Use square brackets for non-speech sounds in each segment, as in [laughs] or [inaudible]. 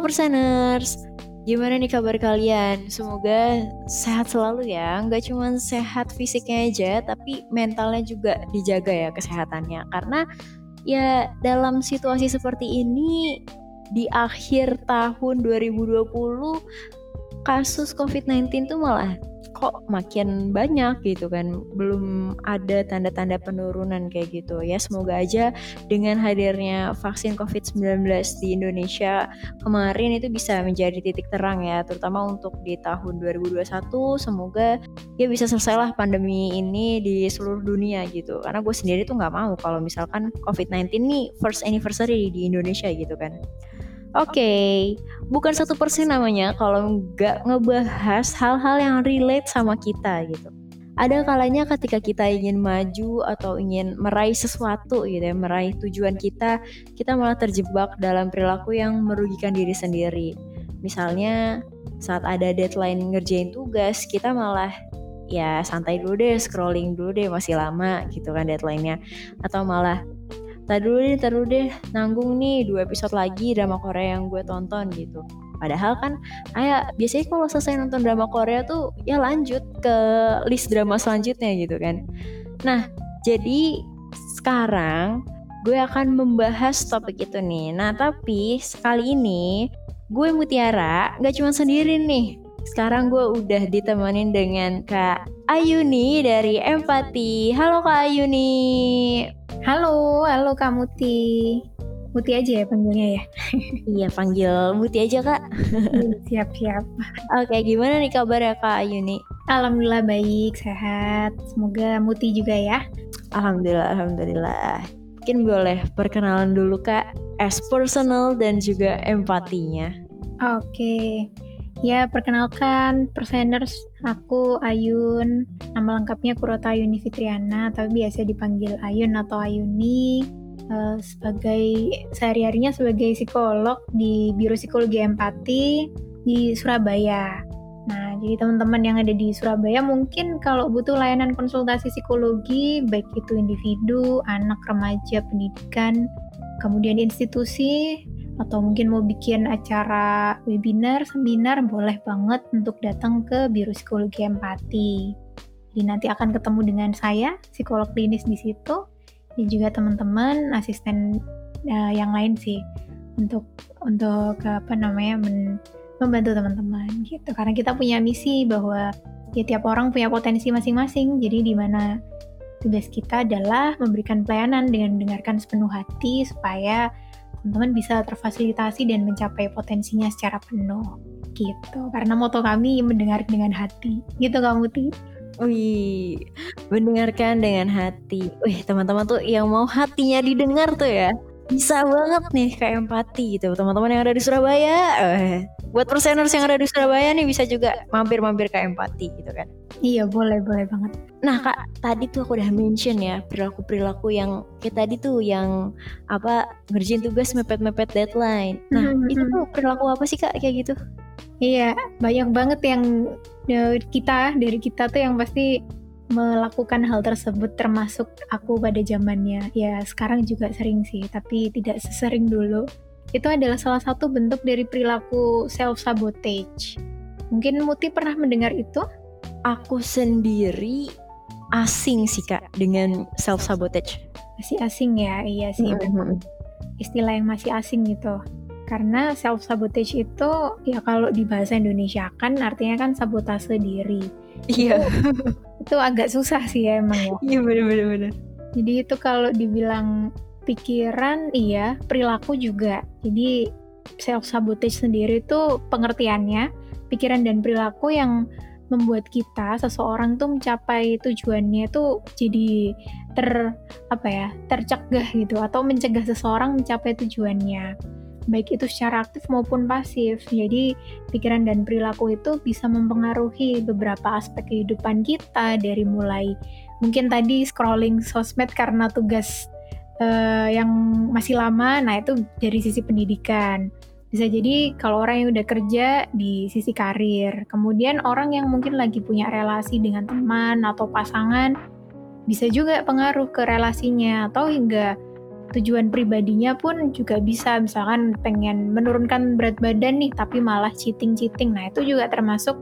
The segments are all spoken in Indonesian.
Perseners, gimana nih kabar kalian? Semoga sehat selalu ya, nggak cuma sehat fisiknya aja, tapi mentalnya juga dijaga ya kesehatannya. Karena ya dalam situasi seperti ini, di akhir tahun 2020, kasus COVID-19 tuh malah kok makin banyak gitu kan. Belum ada tanda-tanda penurunan kayak gitu. Ya semoga aja dengan hadirnya vaksin COVID-19 di Indonesia kemarin itu bisa menjadi titik terang ya terutama untuk di tahun 2021 semoga ya bisa selesai lah pandemi ini di seluruh dunia gitu. Karena gue sendiri tuh nggak mau kalau misalkan COVID-19 nih first anniversary di Indonesia gitu kan Oke, okay. bukan satu persen namanya kalau nggak ngebahas hal-hal yang relate sama kita gitu. Ada kalanya ketika kita ingin maju atau ingin meraih sesuatu gitu ya, meraih tujuan kita, kita malah terjebak dalam perilaku yang merugikan diri sendiri. Misalnya saat ada deadline ngerjain tugas, kita malah ya santai dulu deh, scrolling dulu deh, masih lama gitu kan deadline-nya. Atau malah Tadi dulu deh, dulu deh, nanggung nih dua episode lagi drama Korea yang gue tonton gitu. Padahal kan, kayak biasanya kalau selesai nonton drama Korea tuh ya lanjut ke list drama selanjutnya gitu kan. Nah, jadi sekarang gue akan membahas topik itu nih. Nah, tapi sekali ini gue Mutiara gak cuma sendiri nih. Sekarang gue udah ditemenin dengan Kak Ayuni dari Empati. Halo Kak Ayuni. Halo, halo Kak Muti. Muti aja ya panggilnya ya? iya, panggil Muti aja Kak. Siap-siap. Oke, gimana nih kabar ya Kak Ayuni? Alhamdulillah baik, sehat. Semoga Muti juga ya. Alhamdulillah, Alhamdulillah. Mungkin boleh perkenalan dulu Kak, as personal dan juga empatinya. Oke. Ya, perkenalkan perseners, aku Ayun. Nama lengkapnya Kurota Ayuni Fitriana, tapi biasa dipanggil Ayun atau Ayuni. Uh, sebagai sehari-harinya sebagai psikolog di Biro Psikologi Empati di Surabaya. Nah, jadi teman-teman yang ada di Surabaya mungkin kalau butuh layanan konsultasi psikologi, baik itu individu, anak, remaja, pendidikan, kemudian institusi, atau mungkin mau bikin acara webinar, seminar, boleh banget untuk datang ke Biro Psikologi Empati. Jadi nanti akan ketemu dengan saya, psikolog klinis di situ, dan juga teman-teman asisten uh, yang lain sih untuk untuk apa namanya men, membantu teman-teman gitu. Karena kita punya misi bahwa ya tiap orang punya potensi masing-masing. Jadi di mana tugas kita adalah memberikan pelayanan dengan mendengarkan sepenuh hati supaya teman-teman bisa terfasilitasi dan mencapai potensinya secara penuh gitu karena moto kami mendengar dengan hati gitu kamu Ti Wih, mendengarkan dengan hati. Wih, teman-teman tuh yang mau hatinya didengar tuh ya. Bisa banget nih kayak empati gitu. Teman-teman yang ada di Surabaya, eh, buat perseners yang ada di Surabaya nih bisa juga mampir-mampir kayak empati gitu kan. Iya, boleh, boleh banget. Nah, Kak, tadi tuh aku udah mention ya perilaku-perilaku yang kayak tadi tuh yang apa ngerjain tugas mepet-mepet deadline. Nah, mm -hmm. itu tuh perilaku apa sih Kak kayak gitu? Iya, banyak banget yang ya, kita dari kita tuh yang pasti melakukan hal tersebut termasuk aku pada zamannya. Ya, sekarang juga sering sih, tapi tidak sesering dulu. Itu adalah salah satu bentuk dari perilaku self sabotage. Mungkin Muti pernah mendengar itu? Aku sendiri asing sih Kak dengan self sabotage. Masih asing ya, iya sih. Mm -hmm. Istilah yang masih asing gitu karena self sabotage itu ya kalau di bahasa Indonesia kan artinya kan sabotase diri. Iya. Itu agak susah sih ya emang ya. Iya benar-benar. Jadi itu kalau dibilang pikiran iya, perilaku juga. Jadi self sabotage sendiri itu pengertiannya pikiran dan perilaku yang membuat kita seseorang tuh mencapai tujuannya tuh jadi ter apa ya tercegah gitu atau mencegah seseorang mencapai tujuannya baik itu secara aktif maupun pasif. Jadi pikiran dan perilaku itu bisa mempengaruhi beberapa aspek kehidupan kita dari mulai mungkin tadi scrolling sosmed karena tugas uh, yang masih lama nah itu dari sisi pendidikan. Bisa jadi kalau orang yang udah kerja di sisi karir, kemudian orang yang mungkin lagi punya relasi dengan teman atau pasangan, bisa juga pengaruh ke relasinya atau hingga tujuan pribadinya pun juga bisa misalkan pengen menurunkan berat badan nih tapi malah cheating-cheating. Nah, itu juga termasuk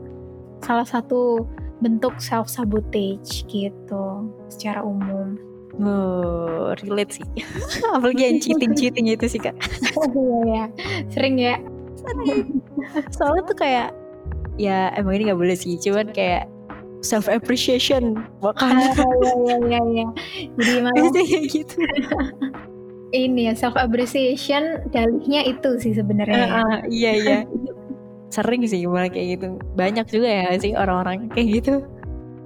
salah satu bentuk self sabotage gitu secara umum. Oh, relate sih. [laughs] Apalagi yang cheating-cheating itu sih, Kak. [laughs] Iya ya. Sering ya. Sering. Soalnya tuh kayak ya emang ini nggak boleh sih, cuman kayak self appreciation iya iya iya iya jadi [laughs] malah kayak gitu ini ya self appreciation dalihnya itu sih sebenarnya. Uh, uh, iya iya. Sering sih malah kayak gitu. Banyak juga ya sih orang-orang kayak gitu.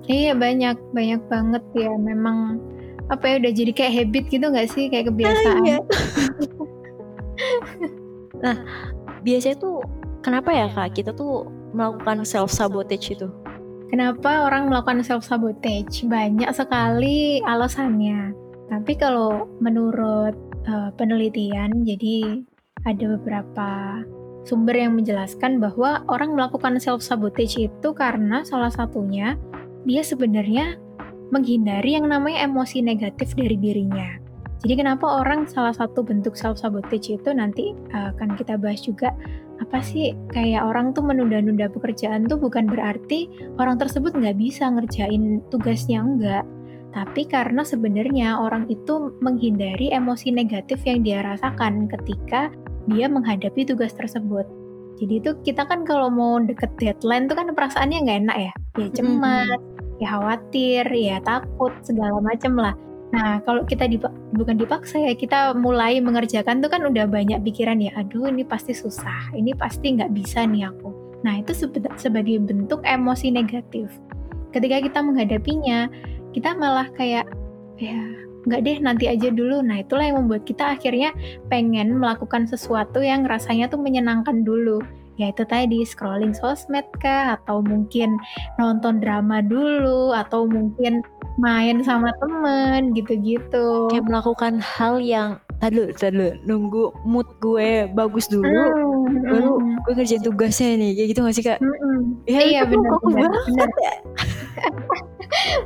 Iya banyak banyak banget ya. Memang apa ya udah jadi kayak habit gitu nggak sih? Kayak kebiasaan. Ah, iya. nah biasanya tuh kenapa ya kak kita tuh melakukan self sabotage itu? Kenapa orang melakukan self sabotage banyak sekali alasannya. Tapi kalau menurut uh, penelitian jadi ada beberapa sumber yang menjelaskan bahwa orang melakukan self sabotage itu karena salah satunya dia sebenarnya menghindari yang namanya emosi negatif dari dirinya. Jadi kenapa orang salah satu bentuk self sabotage itu nanti uh, akan kita bahas juga apa sih kayak orang tuh menunda-nunda pekerjaan tuh bukan berarti orang tersebut nggak bisa ngerjain tugasnya enggak tapi karena sebenarnya orang itu menghindari emosi negatif yang dia rasakan ketika dia menghadapi tugas tersebut jadi itu kita kan kalau mau deket deadline tuh kan perasaannya nggak enak ya ya cemas mm -hmm ya khawatir, ya takut, segala macam lah. Nah, kalau kita dipak bukan dipaksa ya, kita mulai mengerjakan tuh kan udah banyak pikiran ya, aduh ini pasti susah, ini pasti nggak bisa nih aku. Nah, itu sebagai bentuk emosi negatif. Ketika kita menghadapinya, kita malah kayak, ya nggak deh nanti aja dulu. Nah, itulah yang membuat kita akhirnya pengen melakukan sesuatu yang rasanya tuh menyenangkan dulu. Ya itu tadi scrolling sosmed kah? Atau mungkin nonton drama dulu? Atau mungkin main sama temen? Gitu-gitu. Kayak melakukan hal yang tadi tadi nunggu mood gue bagus dulu hmm, baru hmm. gue ngerjain tugasnya nih. Kayak gitu gak sih kak? Hmm, ya, iya benar benar benar [laughs]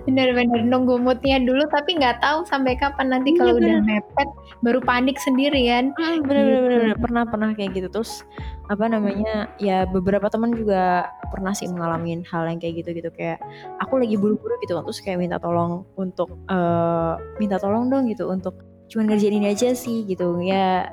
bener-bener nunggu moodnya dulu tapi nggak tahu sampai kapan nanti iya, kalau udah mepet baru panik sendirian hmm, bener-bener gitu. pernah pernah kayak gitu. Terus apa namanya ya beberapa teman juga pernah sih mengalami hal yang kayak gitu gitu kayak aku lagi buru-buru gitu terus kayak minta tolong untuk uh, minta tolong dong gitu untuk cuman ngerjain ini aja sih gitu. Ya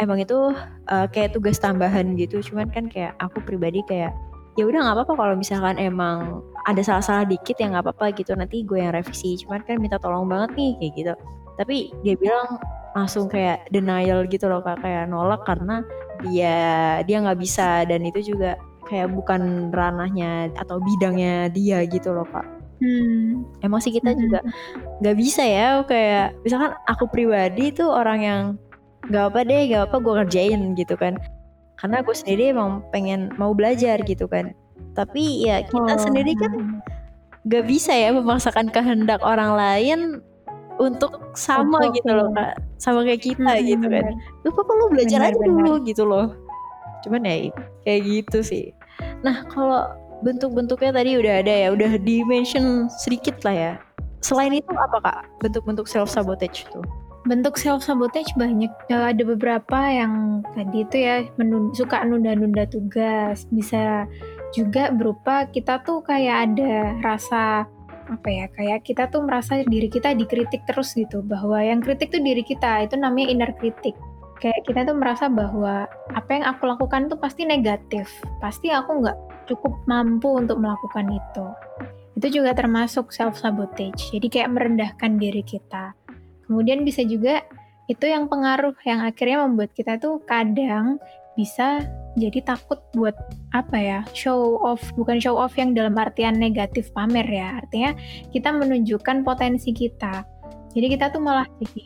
emang itu uh, kayak tugas tambahan gitu. Cuman kan kayak aku pribadi kayak ya udah nggak apa-apa kalau misalkan emang ada salah-salah dikit ya nggak apa-apa gitu nanti gue yang revisi. Cuman kan minta tolong banget nih kayak gitu. Tapi dia bilang langsung kayak denial gitu loh kak. Kayak nolak karena dia dia nggak bisa. Dan itu juga kayak bukan ranahnya atau bidangnya dia gitu loh kak. Hmm. emosi kita hmm. juga nggak bisa ya kayak misalkan aku pribadi tuh orang yang nggak apa deh nggak apa gue kerjain gitu kan karena gue sendiri emang pengen mau belajar gitu kan. Tapi ya kita oh. sendiri kan gak bisa ya memaksakan kehendak orang lain untuk sama gitu loh kak. Sama kayak kita hmm, gitu kan. lu papa lu belajar bener, aja bener. dulu gitu loh. Cuman ya kayak gitu sih. Nah kalau bentuk-bentuknya tadi udah ada ya udah dimention sedikit lah ya. Selain itu apa kak? Bentuk-bentuk self sabotage tuh bentuk self sabotage banyak. Ada beberapa yang tadi itu ya menun suka nunda-nunda tugas. Bisa juga berupa kita tuh kayak ada rasa apa ya kayak kita tuh merasa diri kita dikritik terus gitu. Bahwa yang kritik tuh diri kita itu namanya inner kritik kayak kita tuh merasa bahwa apa yang aku lakukan tuh pasti negatif. Pasti aku nggak cukup mampu untuk melakukan itu. Itu juga termasuk self sabotage. Jadi kayak merendahkan diri kita kemudian bisa juga itu yang pengaruh yang akhirnya membuat kita tuh kadang bisa jadi takut buat apa ya show off bukan show off yang dalam artian negatif pamer ya. Artinya kita menunjukkan potensi kita. Jadi kita tuh malah jadi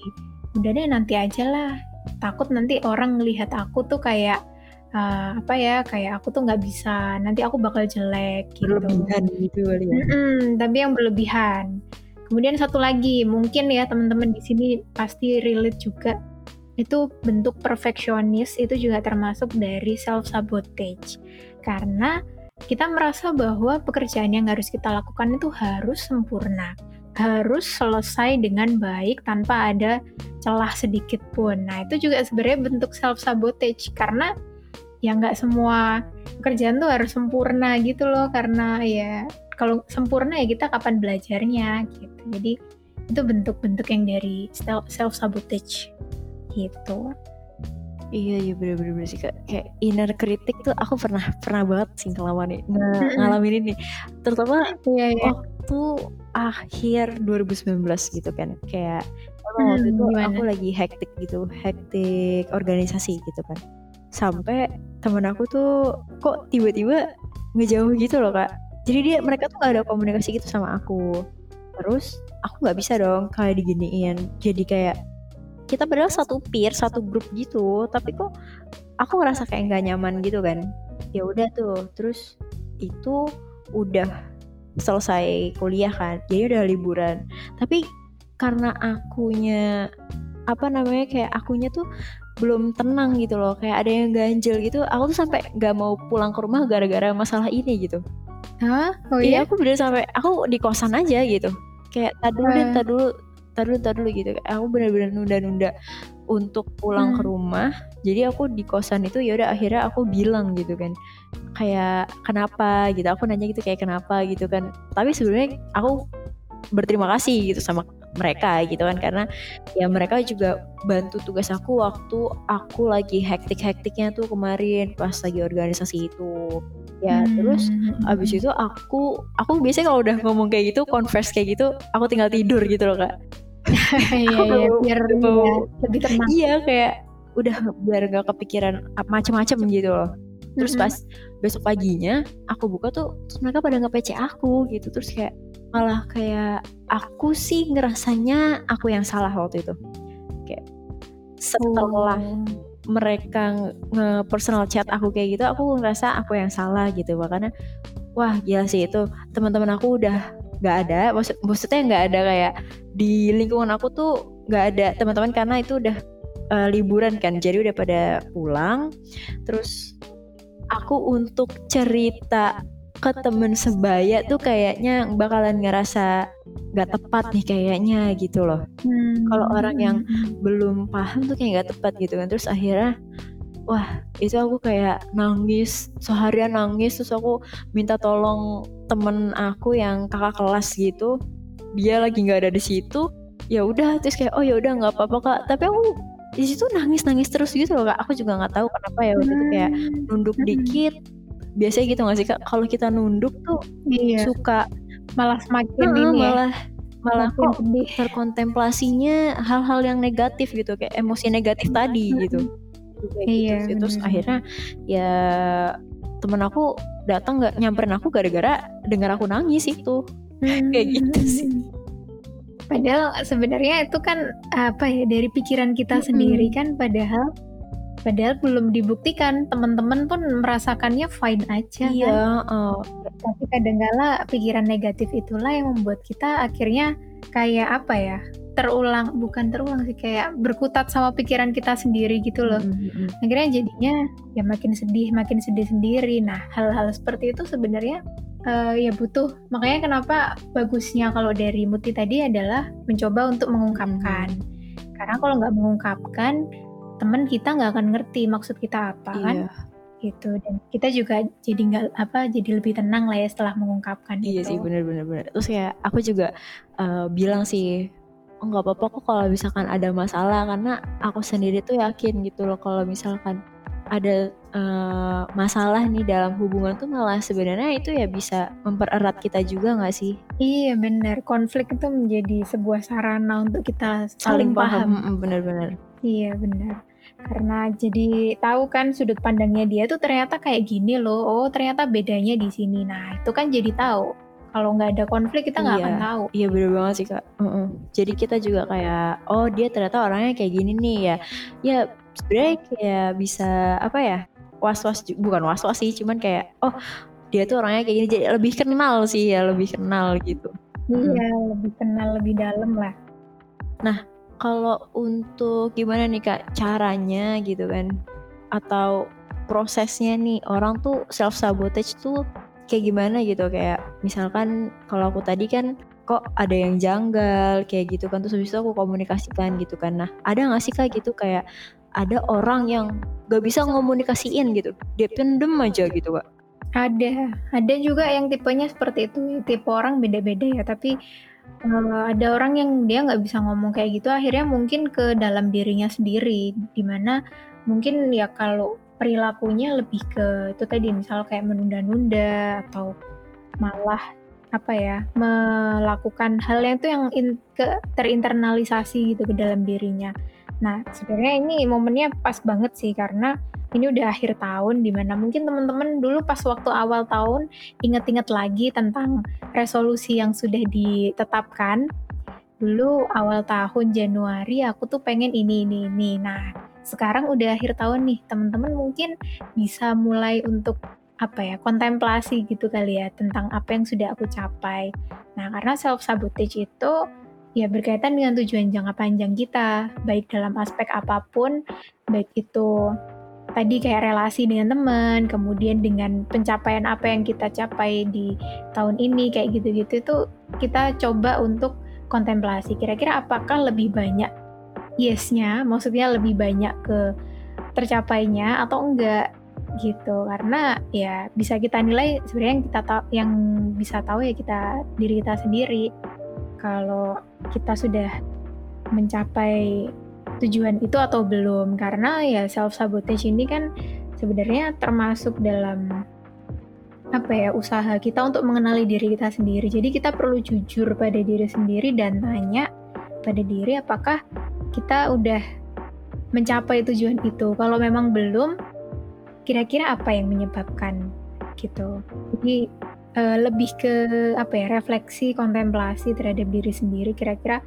udah deh nanti aja lah. Takut nanti orang ngelihat aku tuh kayak uh, apa ya kayak aku tuh nggak bisa nanti aku bakal jelek gitu. Berlebihan gitu ya. Mm-mm, tapi yang berlebihan kemudian satu lagi mungkin ya teman-teman di sini pasti relate juga. Itu bentuk perfeksionis itu juga termasuk dari self sabotage karena kita merasa bahwa pekerjaan yang harus kita lakukan itu harus sempurna harus selesai dengan baik tanpa ada celah sedikit pun. Nah itu juga sebenarnya bentuk self sabotage karena ya nggak semua pekerjaan tuh harus sempurna gitu loh karena ya kalau sempurna ya kita kapan belajarnya gitu. Jadi itu bentuk-bentuk yang dari self sabotage gitu. Iya iya bener-bener sih kak. Kayak inner kritik tuh aku pernah pernah banget sih ngalamin ng ngalamin ini. Terutama iya, iya. waktu akhir 2019 gitu kan. Kayak emang waktu itu gimana? aku lagi hektik gitu hektik organisasi gitu kan. Sampai temen aku tuh kok tiba-tiba ngejauh gitu loh kak jadi dia mereka tuh gak ada komunikasi gitu sama aku. Terus aku nggak bisa dong kayak diginiin. Jadi kayak kita padahal satu peer satu grup gitu. Tapi kok aku ngerasa kayak nggak nyaman gitu kan. Ya udah tuh. Terus itu udah selesai kuliah kan. Jadi udah liburan. Tapi karena akunya apa namanya kayak akunya tuh belum tenang gitu loh. Kayak ada yang ganjel gitu. Aku tuh sampai nggak mau pulang ke rumah gara-gara masalah ini gitu Hah? Oh iya iya? aku bener sampai aku di kosan aja gitu kayak tadi dulu deh Wah. tadi dulu tadi dulu tadi dulu gitu aku bener-bener nunda-nunda untuk pulang ke Hmm. rumah jadi aku di kosan itu ya udah akhirnya aku bilang gitu kan kayak kenapa gitu aku nanya gitu kayak kenapa gitu kan tapi sebenarnya aku berterima kasih gitu sama mereka gitu kan. karena ya mereka juga bantu tugas aku waktu aku lagi hektik-hektiknya tuh kemarin pas lagi organisasi itu. Ya terus Hmm. abis itu aku aku biasanya kalau udah ngomong kayak gitu confess kayak gitu aku tinggal tidur gitu loh kak. [laughs] Iya iya biar baru- ya, lebih tenang. Iya kayak udah biar gak kepikiran macem-macem gitu loh. Terus Mm-mm. pas besok paginya aku buka tuh terus mereka pada nge PC aku gitu. Terus kayak malah kayak aku sih ngerasanya aku yang salah waktu itu. Kayak setelah Oh. mereka nge personal chat aku kayak gitu aku ngerasa aku yang salah gitu. Makanya wah gila sih itu. Teman-teman aku udah nggak ada maksud maksudnya nggak ada kayak di lingkungan aku tuh nggak ada teman-teman karena itu udah eh, liburan kan. Jadi udah pada pulang. Terus aku untuk cerita ke temen sebaya tuh kayaknya bakalan ngerasa nggak tepat nih kayaknya gitu loh. Hmm. kalau orang yang- belum paham tuh kayak nggak tepat gitu kan. Terus akhirnya wah itu aku kayak nangis seharian nangis terus aku minta tolong temen aku yang kakak kelas gitu. Dia lagi nggak ada di situ ya udah terus kayak oh ya udah nggak apa-apa kak. Tapi aku di situ nangis nangis terus gitu loh kak. Aku juga nggak tahu kenapa ya waktu itu kayak nunduk Hmm. dikit biasanya gitu nggak sih kak? Kalau kita nunduk tuh iya. suka malah semakin Heeh, ini ya. malah malah semakin kok sedih. terkontemplasinya hal-hal yang negatif gitu kayak emosi negatif tadi gitu. Kayak Iya, gitu terus akhirnya ya temen aku datang nggak nyamperin aku gara-gara dengar aku nangis itu. [laughs] Kayak gitu sih. Padahal sebenarnya itu kan apa ya dari pikiran kita sendiri kan padahal padahal belum dibuktikan teman-teman pun merasakannya fine aja kan. iya eh, Tapi kadangkala pikiran negatif itulah yang membuat kita akhirnya kayak apa ya? terulang bukan terulang sih kayak berkutat sama pikiran kita sendiri gitu loh. mm, mm, mm. akhirnya jadinya ya makin sedih makin sedih sendiri nah hal-hal seperti itu sebenarnya eh, ya butuh makanya kenapa bagusnya kalau dari Muti tadi adalah mencoba untuk mengungkapkan karena kalau nggak mengungkapkan teman kita nggak akan ngerti maksud kita apa kan? Iya. Gitu. Dan kita juga jadi nggak apa jadi lebih tenang lah ya setelah mengungkapkan iya itu. sih bener-bener bener terus kayak aku juga eh, bilang sih oh nggak apa-apa kok kalau misalkan ada masalah. Karena aku sendiri tuh yakin gitu loh kalau misalkan ada eh, masalah nih dalam hubungan tuh malah sebenarnya itu ya bisa mempererat kita juga nggak sih? Iya benar konflik itu menjadi sebuah sarana untuk kita saling, paham. Mm, bener-bener Iya benar. Karena jadi tahu kan sudut pandangnya dia tuh ternyata kayak gini loh oh ternyata bedanya di sini nah itu kan jadi tahu kalau nggak ada konflik kita nggak Iya. akan tahu Iya bener banget sih kak. Heeh. Jadi kita juga kayak oh dia ternyata orangnya kayak gini nih ya. Ya sebenarnya kayak bisa apa ya was was bukan was was sih cuman kayak oh dia tuh orangnya kayak gini jadi lebih kenal sih ya lebih kenal gitu. iya lebih kenal lebih dalam lah Kalau untuk gimana nih kak caranya gitu kan? Atau prosesnya nih orang tuh self sabotage tuh kayak gimana gitu? Kayak misalkan kalau aku tadi kan kok ada yang janggal kayak gitu kan? Terus habis itu aku komunikasikan gitu kan. Nah ada nggak sih kak gitu? Kayak ada orang yang gak bisa ngomunikasiin gitu. Dia pendem aja gitu kak. Ada. Ada juga yang tipenya seperti itu. Tipe orang beda-beda ya. Tapi eh, ada orang yang dia nggak bisa ngomong kayak gitu akhirnya mungkin ke dalam dirinya sendiri di mana mungkin ya kalau perilakunya lebih ke itu tadi misal kayak menunda-nunda atau malah apa ya melakukan hal yang itu yang in- ke terinternalisasi gitu ke dalam dirinya. Nah sebenarnya ini momennya pas banget sih karena ini udah akhir tahun di mana mungkin teman-teman dulu pas waktu awal tahun inget-inget lagi tentang resolusi yang sudah ditetapkan. Dulu awal tahun Januari aku tuh pengen ini ini ini. Nah sekarang udah akhir tahun nih teman-teman mungkin bisa mulai untuk apa ya kontemplasi gitu kali ya tentang apa yang sudah aku capai. Nah karena self sabotage itu ya berkaitan dengan tujuan jangka panjang kita baik dalam aspek apa pun baik itu tadi kayak relasi dengan teman, kemudian dengan pencapaian apa yang kita capai di tahun ini kayak gitu-gitu itu kita coba untuk kontemplasi. Kira-kira apakah lebih banyak yes-nya, maksudnya lebih banyak ke tercapainya atau enggak gitu. Karena ya bisa kita nilai sebenarnya yang kita tahu yang bisa tahu ya kita diri kita sendiri. Kalau kita sudah mencapai tujuan itu atau belum? Karena ya self sabotage ini kan sebenarnya termasuk dalam apa ya usaha kita untuk mengenali diri kita sendiri. Jadi kita perlu jujur pada diri sendiri dan tanya pada diri apakah kita udah mencapai tujuan itu. Kalau memang belum kira-kira apa yang menyebabkan gitu? Jadi eh, lebih ke apa ya refleksi kontemplasi terhadap diri sendiri. Kira-kira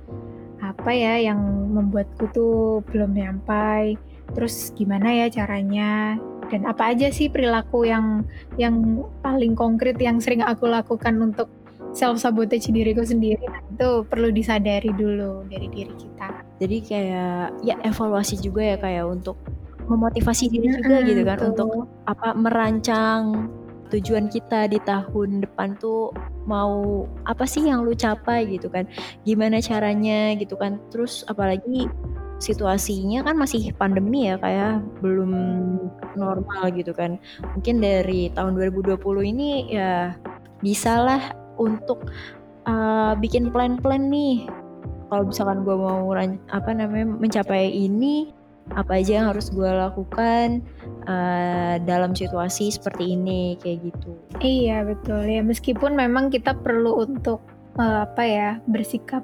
apa ya yang membuatku tuh belum nyampai? Terus gimana ya caranya? Dan apa aja sih perilaku yang yang paling konkret yang sering aku lakukan untuk self sabotage diriku sendiri? Nah, itu perlu disadari dulu dari diri kita. Jadi kayak ya evaluasi juga ya kayak untuk memotivasi diri juga Mm-mm, gitu kan betul. untuk apa merancang tujuan kita di tahun depan tuh mau apa sih yang lu capai gitu kan? Gimana caranya gitu kan? Terus apalagi situasinya kan masih pandemi ya kayak belum normal gitu kan. Mungkin dari tahun 2020 ini ya bisalah untuk uh, bikin plan-plan nih. Kalau misalkan gue mau apa namanya mencapai ini apa aja yang harus gue lakukan uh, dalam situasi seperti ini kayak gitu. Iya betul. Ya meskipun memang kita perlu untuk eh, apa ya bersikap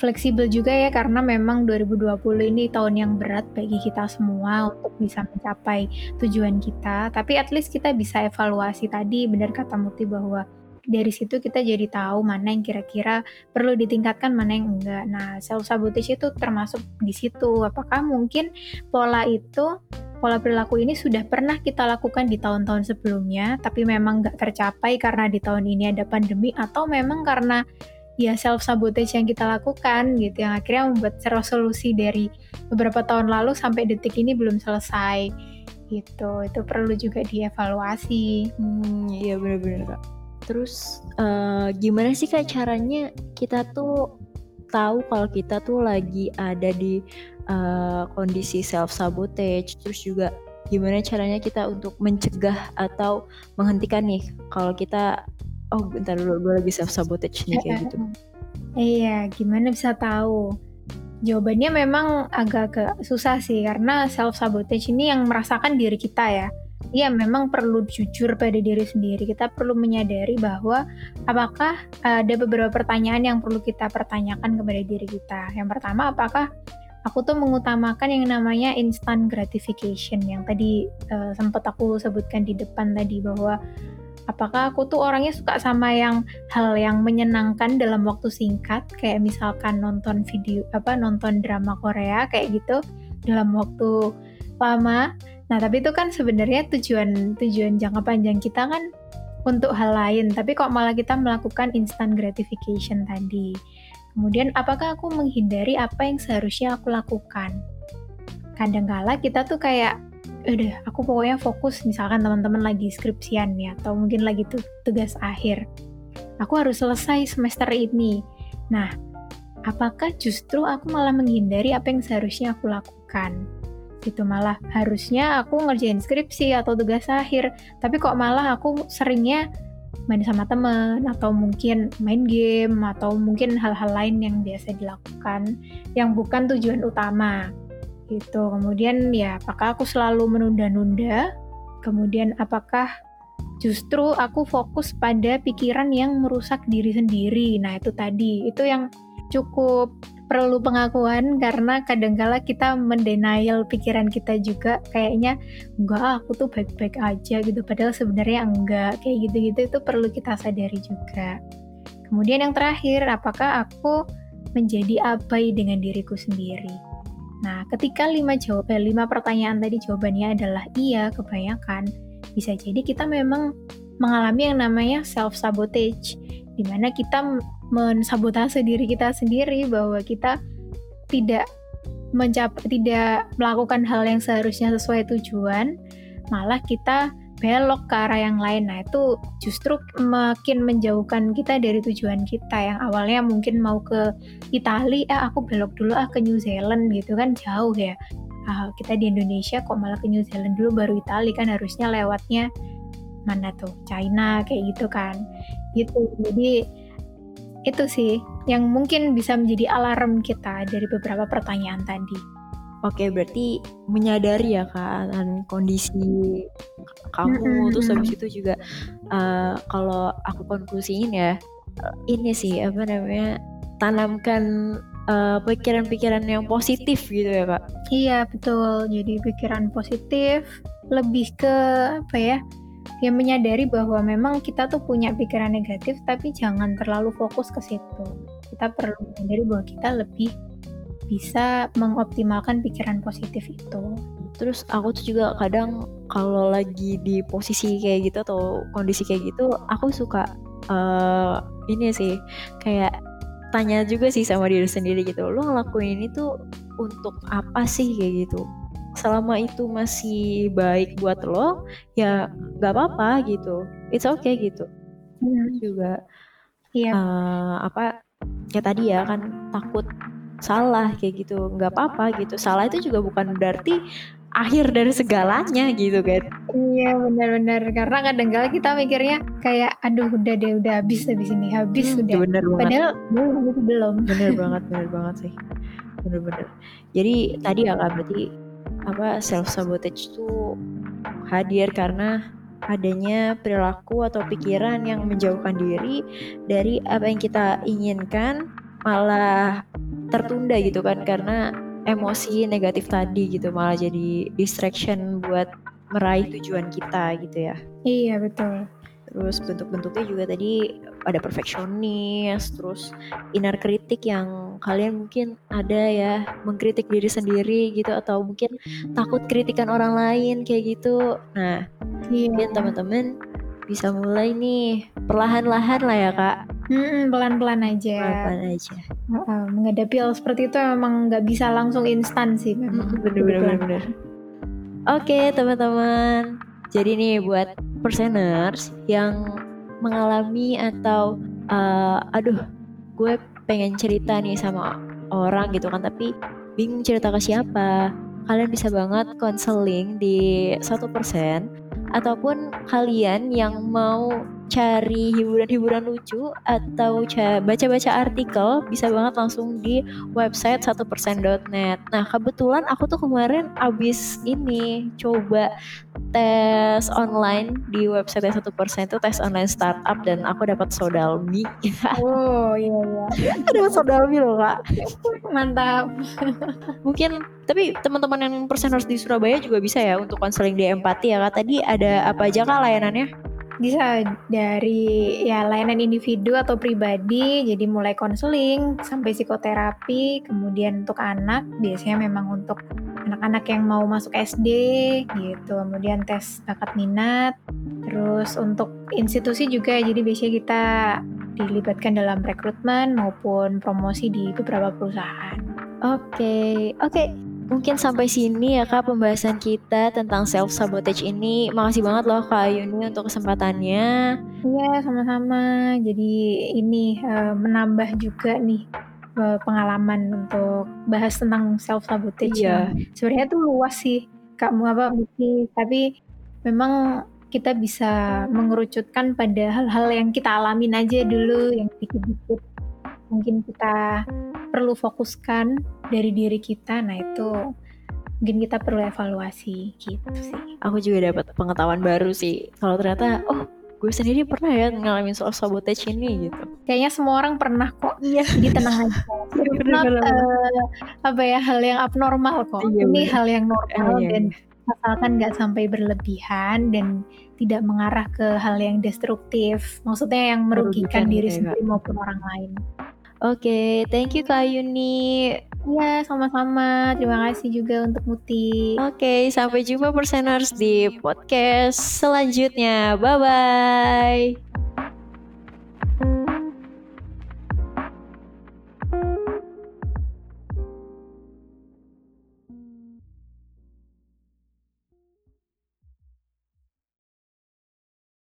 fleksibel juga ya karena memang 2020 ini tahun yang berat bagi kita semua untuk bisa mencapai tujuan kita. Tapi at least kita bisa evaluasi tadi benar kata Muti bahwa dari situ kita jadi tahu mana yang kira-kira perlu ditingkatkan mana yang enggak nah self sabotage itu termasuk di situ apakah mungkin pola itu pola perilaku ini sudah pernah kita lakukan di tahun-tahun sebelumnya, tapi memang nggak tercapai karena di tahun ini ada pandemi, atau memang karena ya self sabotage yang kita lakukan gitu, yang akhirnya membuat resolusi dari beberapa tahun lalu sampai detik ini belum selesai gitu. Itu perlu juga dievaluasi. Hmm, iya bener-bener kak. Terus eh, gimana sih kak caranya kita tuh tahu kalau kita tuh lagi ada di eh, kondisi self sabotage. Terus juga gimana caranya kita untuk mencegah atau menghentikan nih kalau kita oh bentar dulu gue lagi self sabotage nih kayak gitu. [laughs] Iya, gimana bisa tahu? Jawabannya memang agak-agak susah sih karena self sabotage ini yang merasakan diri kita ya. Iya, memang perlu jujur pada diri sendiri. Kita perlu menyadari bahwa apakah ada beberapa pertanyaan yang perlu kita pertanyakan kepada diri kita. Yang pertama, apakah aku tuh mengutamakan yang namanya instant gratification yang tadi uh, sempat aku sebutkan di depan tadi bahwa apakah aku tuh orangnya suka sama yang hal yang menyenangkan dalam waktu singkat kayak misalkan nonton video apa nonton drama Korea kayak gitu dalam waktu lama nah tapi itu kan sebenarnya tujuan tujuan jangka panjang kita kan untuk hal lain tapi kok malah kita melakukan instant gratification tadi Kemudian apakah aku menghindari apa yang seharusnya aku lakukan? Kadangkala kita tuh kayak udah aku pokoknya fokus misalkan teman-teman lagi skripsian ya atau mungkin lagi tuh tugas akhir. Aku harus selesai semester ini. Nah, apakah justru aku malah menghindari apa yang seharusnya aku lakukan? Gitu. Malah harusnya aku ngerjain skripsi atau tugas akhir, tapi kok malah aku seringnya main sama teman atau mungkin main game atau mungkin hal-hal lain yang biasa dilakukan yang bukan tujuan utama gitu. Kemudian ya apakah aku selalu menunda-nunda? Kemudian apakah justru aku fokus pada pikiran yang merusak diri sendiri? Nah itu tadi. Itu yang cukup perlu pengakuan karena kadangkala kita mendenial pikiran kita juga. Kayaknya enggak aku tuh baik-baik aja gitu. Padahal sebenarnya enggak kayak gitu-gitu itu perlu kita sadari juga. Kemudian yang terakhir apakah aku menjadi abai dengan diriku sendiri? Nah ketika lima jawab eh, lima pertanyaan tadi jawabannya adalah iya kebanyakan bisa jadi kita memang mengalami yang namanya self sabotage di mana kita mensabotase diri kita sendiri bahwa kita tidak mencap tidak melakukan hal yang seharusnya sesuai tujuan malah kita belok ke arah yang lain. Nah itu justru makin menjauhkan kita dari tujuan kita yang awalnya mungkin mau ke Italia eh aku belok dulu ah ke New Zealand gitu kan jauh ya. Ah, kita di Indonesia kok malah ke New Zealand dulu baru Italia kan harusnya lewatnya mana tuh China kayak gitu kan. Gitu. Jadi itu sih yang mungkin bisa menjadi alarm kita dari beberapa pertanyaan tadi. Oke, berarti menyadari ya kak dan kondisi kamu mm-hmm. terus habis itu juga uh, kalau aku konklusiin ya ini sih apa namanya tanamkan eh, pikiran-pikiran yang positif gitu ya kak. Iya betul. Jadi pikiran positif lebih ke apa ya? Yang menyadari bahwa memang kita tuh punya pikiran negatif tapi jangan terlalu fokus ke situ. Kita perlu menyadari bahwa kita lebih bisa mengoptimalkan pikiran positif itu. Terus aku tuh juga kadang kalau lagi di posisi kayak gitu atau kondisi kayak gitu, aku suka uh, ini sih kayak tanya juga sih sama diri sendiri gitu. Lo ngelakuin ini tuh untuk apa sih kayak gitu? Selama itu masih baik buat lo ya nggak apa-apa gitu it's okay gitu hmm. juga yeah. Iya. uh, apa ya tadi ya kan takut salah kayak gitu nggak apa-apa gitu salah itu juga bukan berarti akhir dari segalanya gitu kan iya benar-benar karena kadang-kala kita mikirnya kayak aduh udah deh udah habis habis ini habis hmm, udah bener banget. padahal belum belum bener banget bener banget sih bener-bener jadi tadi ya kak berarti apa self sabotage itu hadir karena adanya perilaku atau pikiran yang menjauhkan diri dari apa yang kita inginkan malah tertunda gitu kan karena emosi negatif tadi gitu malah jadi distraction buat meraih tujuan kita gitu ya. Iya betul. Terus bentuk-bentuknya juga tadi ada perfeksionis, terus inner kritik yang kalian mungkin ada ya mengkritik diri sendiri gitu atau mungkin takut kritikan orang lain kayak gitu. Nah, iya. mungkin teman-teman bisa mulai nih perlahan-lahan lah ya kak. Hmm, pelan-pelan aja. Pelan-pelan aja. Uh, menghadapi hal seperti itu memang nggak bisa langsung instan sih memang. Bener-bener. Oke teman-teman. Jadi nih buat perseners yang mengalami atau uh, aduh gue pengen cerita nih sama orang gitu kan tapi bingung cerita ke siapa. Kalian bisa banget konseling di satu persen ataupun kalian yang mau cari hiburan-hiburan lucu atau baca-baca artikel bisa banget langsung di website 1%.net. Nah, kebetulan aku tuh kemarin abis ini coba tes online di website 1% itu tes online startup dan aku dapat sodalmi. [laughs] oh iya iya. dapat sodalmi loh kak. Mantap. Mungkin tapi teman-teman yang perseners di Surabaya juga bisa ya untuk konseling di empati ya kak. Tadi ada apa aja kak layanannya? Bisa dari ya layanan individu atau pribadi jadi mulai konseling sampai psikoterapi kemudian untuk anak biasanya memang untuk anak-anak yang mau masuk SD gitu kemudian tes bakat minat terus untuk institusi juga jadi biasanya kita dilibatkan dalam rekrutmen maupun promosi di beberapa perusahaan oke okay. oke okay mungkin sampai sini ya kak pembahasan kita tentang self sabotage ini. Makasih banget loh kak Yuni untuk kesempatannya. Iya sama-sama. Jadi ini uh, menambah juga nih uh, pengalaman untuk bahas tentang self sabotage. Iya. Sebenarnya tuh luas sih kak apa Buki. Tapi memang kita bisa mengerucutkan pada hal-hal yang kita alamin aja dulu yang dikit-dikit mungkin kita perlu fokuskan dari diri kita nah itu mungkin kita perlu evaluasi gitu sih. Aku juga dapat pengetahuan baru sih kalau ternyata oh gue sendiri pernah ya ngalamin soal sabotage ini gitu. Kayaknya semua orang pernah kok. Iya jadi tenang aja. [laughs] Not uh, apa ya hal yang abnormal kok. Iya, ini bener. hal yang normal iya, dan iya. asalkan nggak sampai berlebihan dan tidak mengarah ke hal yang destruktif maksudnya yang merugikan, merugikan diri ya, sendiri maupun orang lain Oke, okay, thank you Kak Yuni. Iya, sama-sama. Terima kasih juga untuk Muti. Oke, okay, sampai jumpa perseners di podcast selanjutnya. Bye-bye.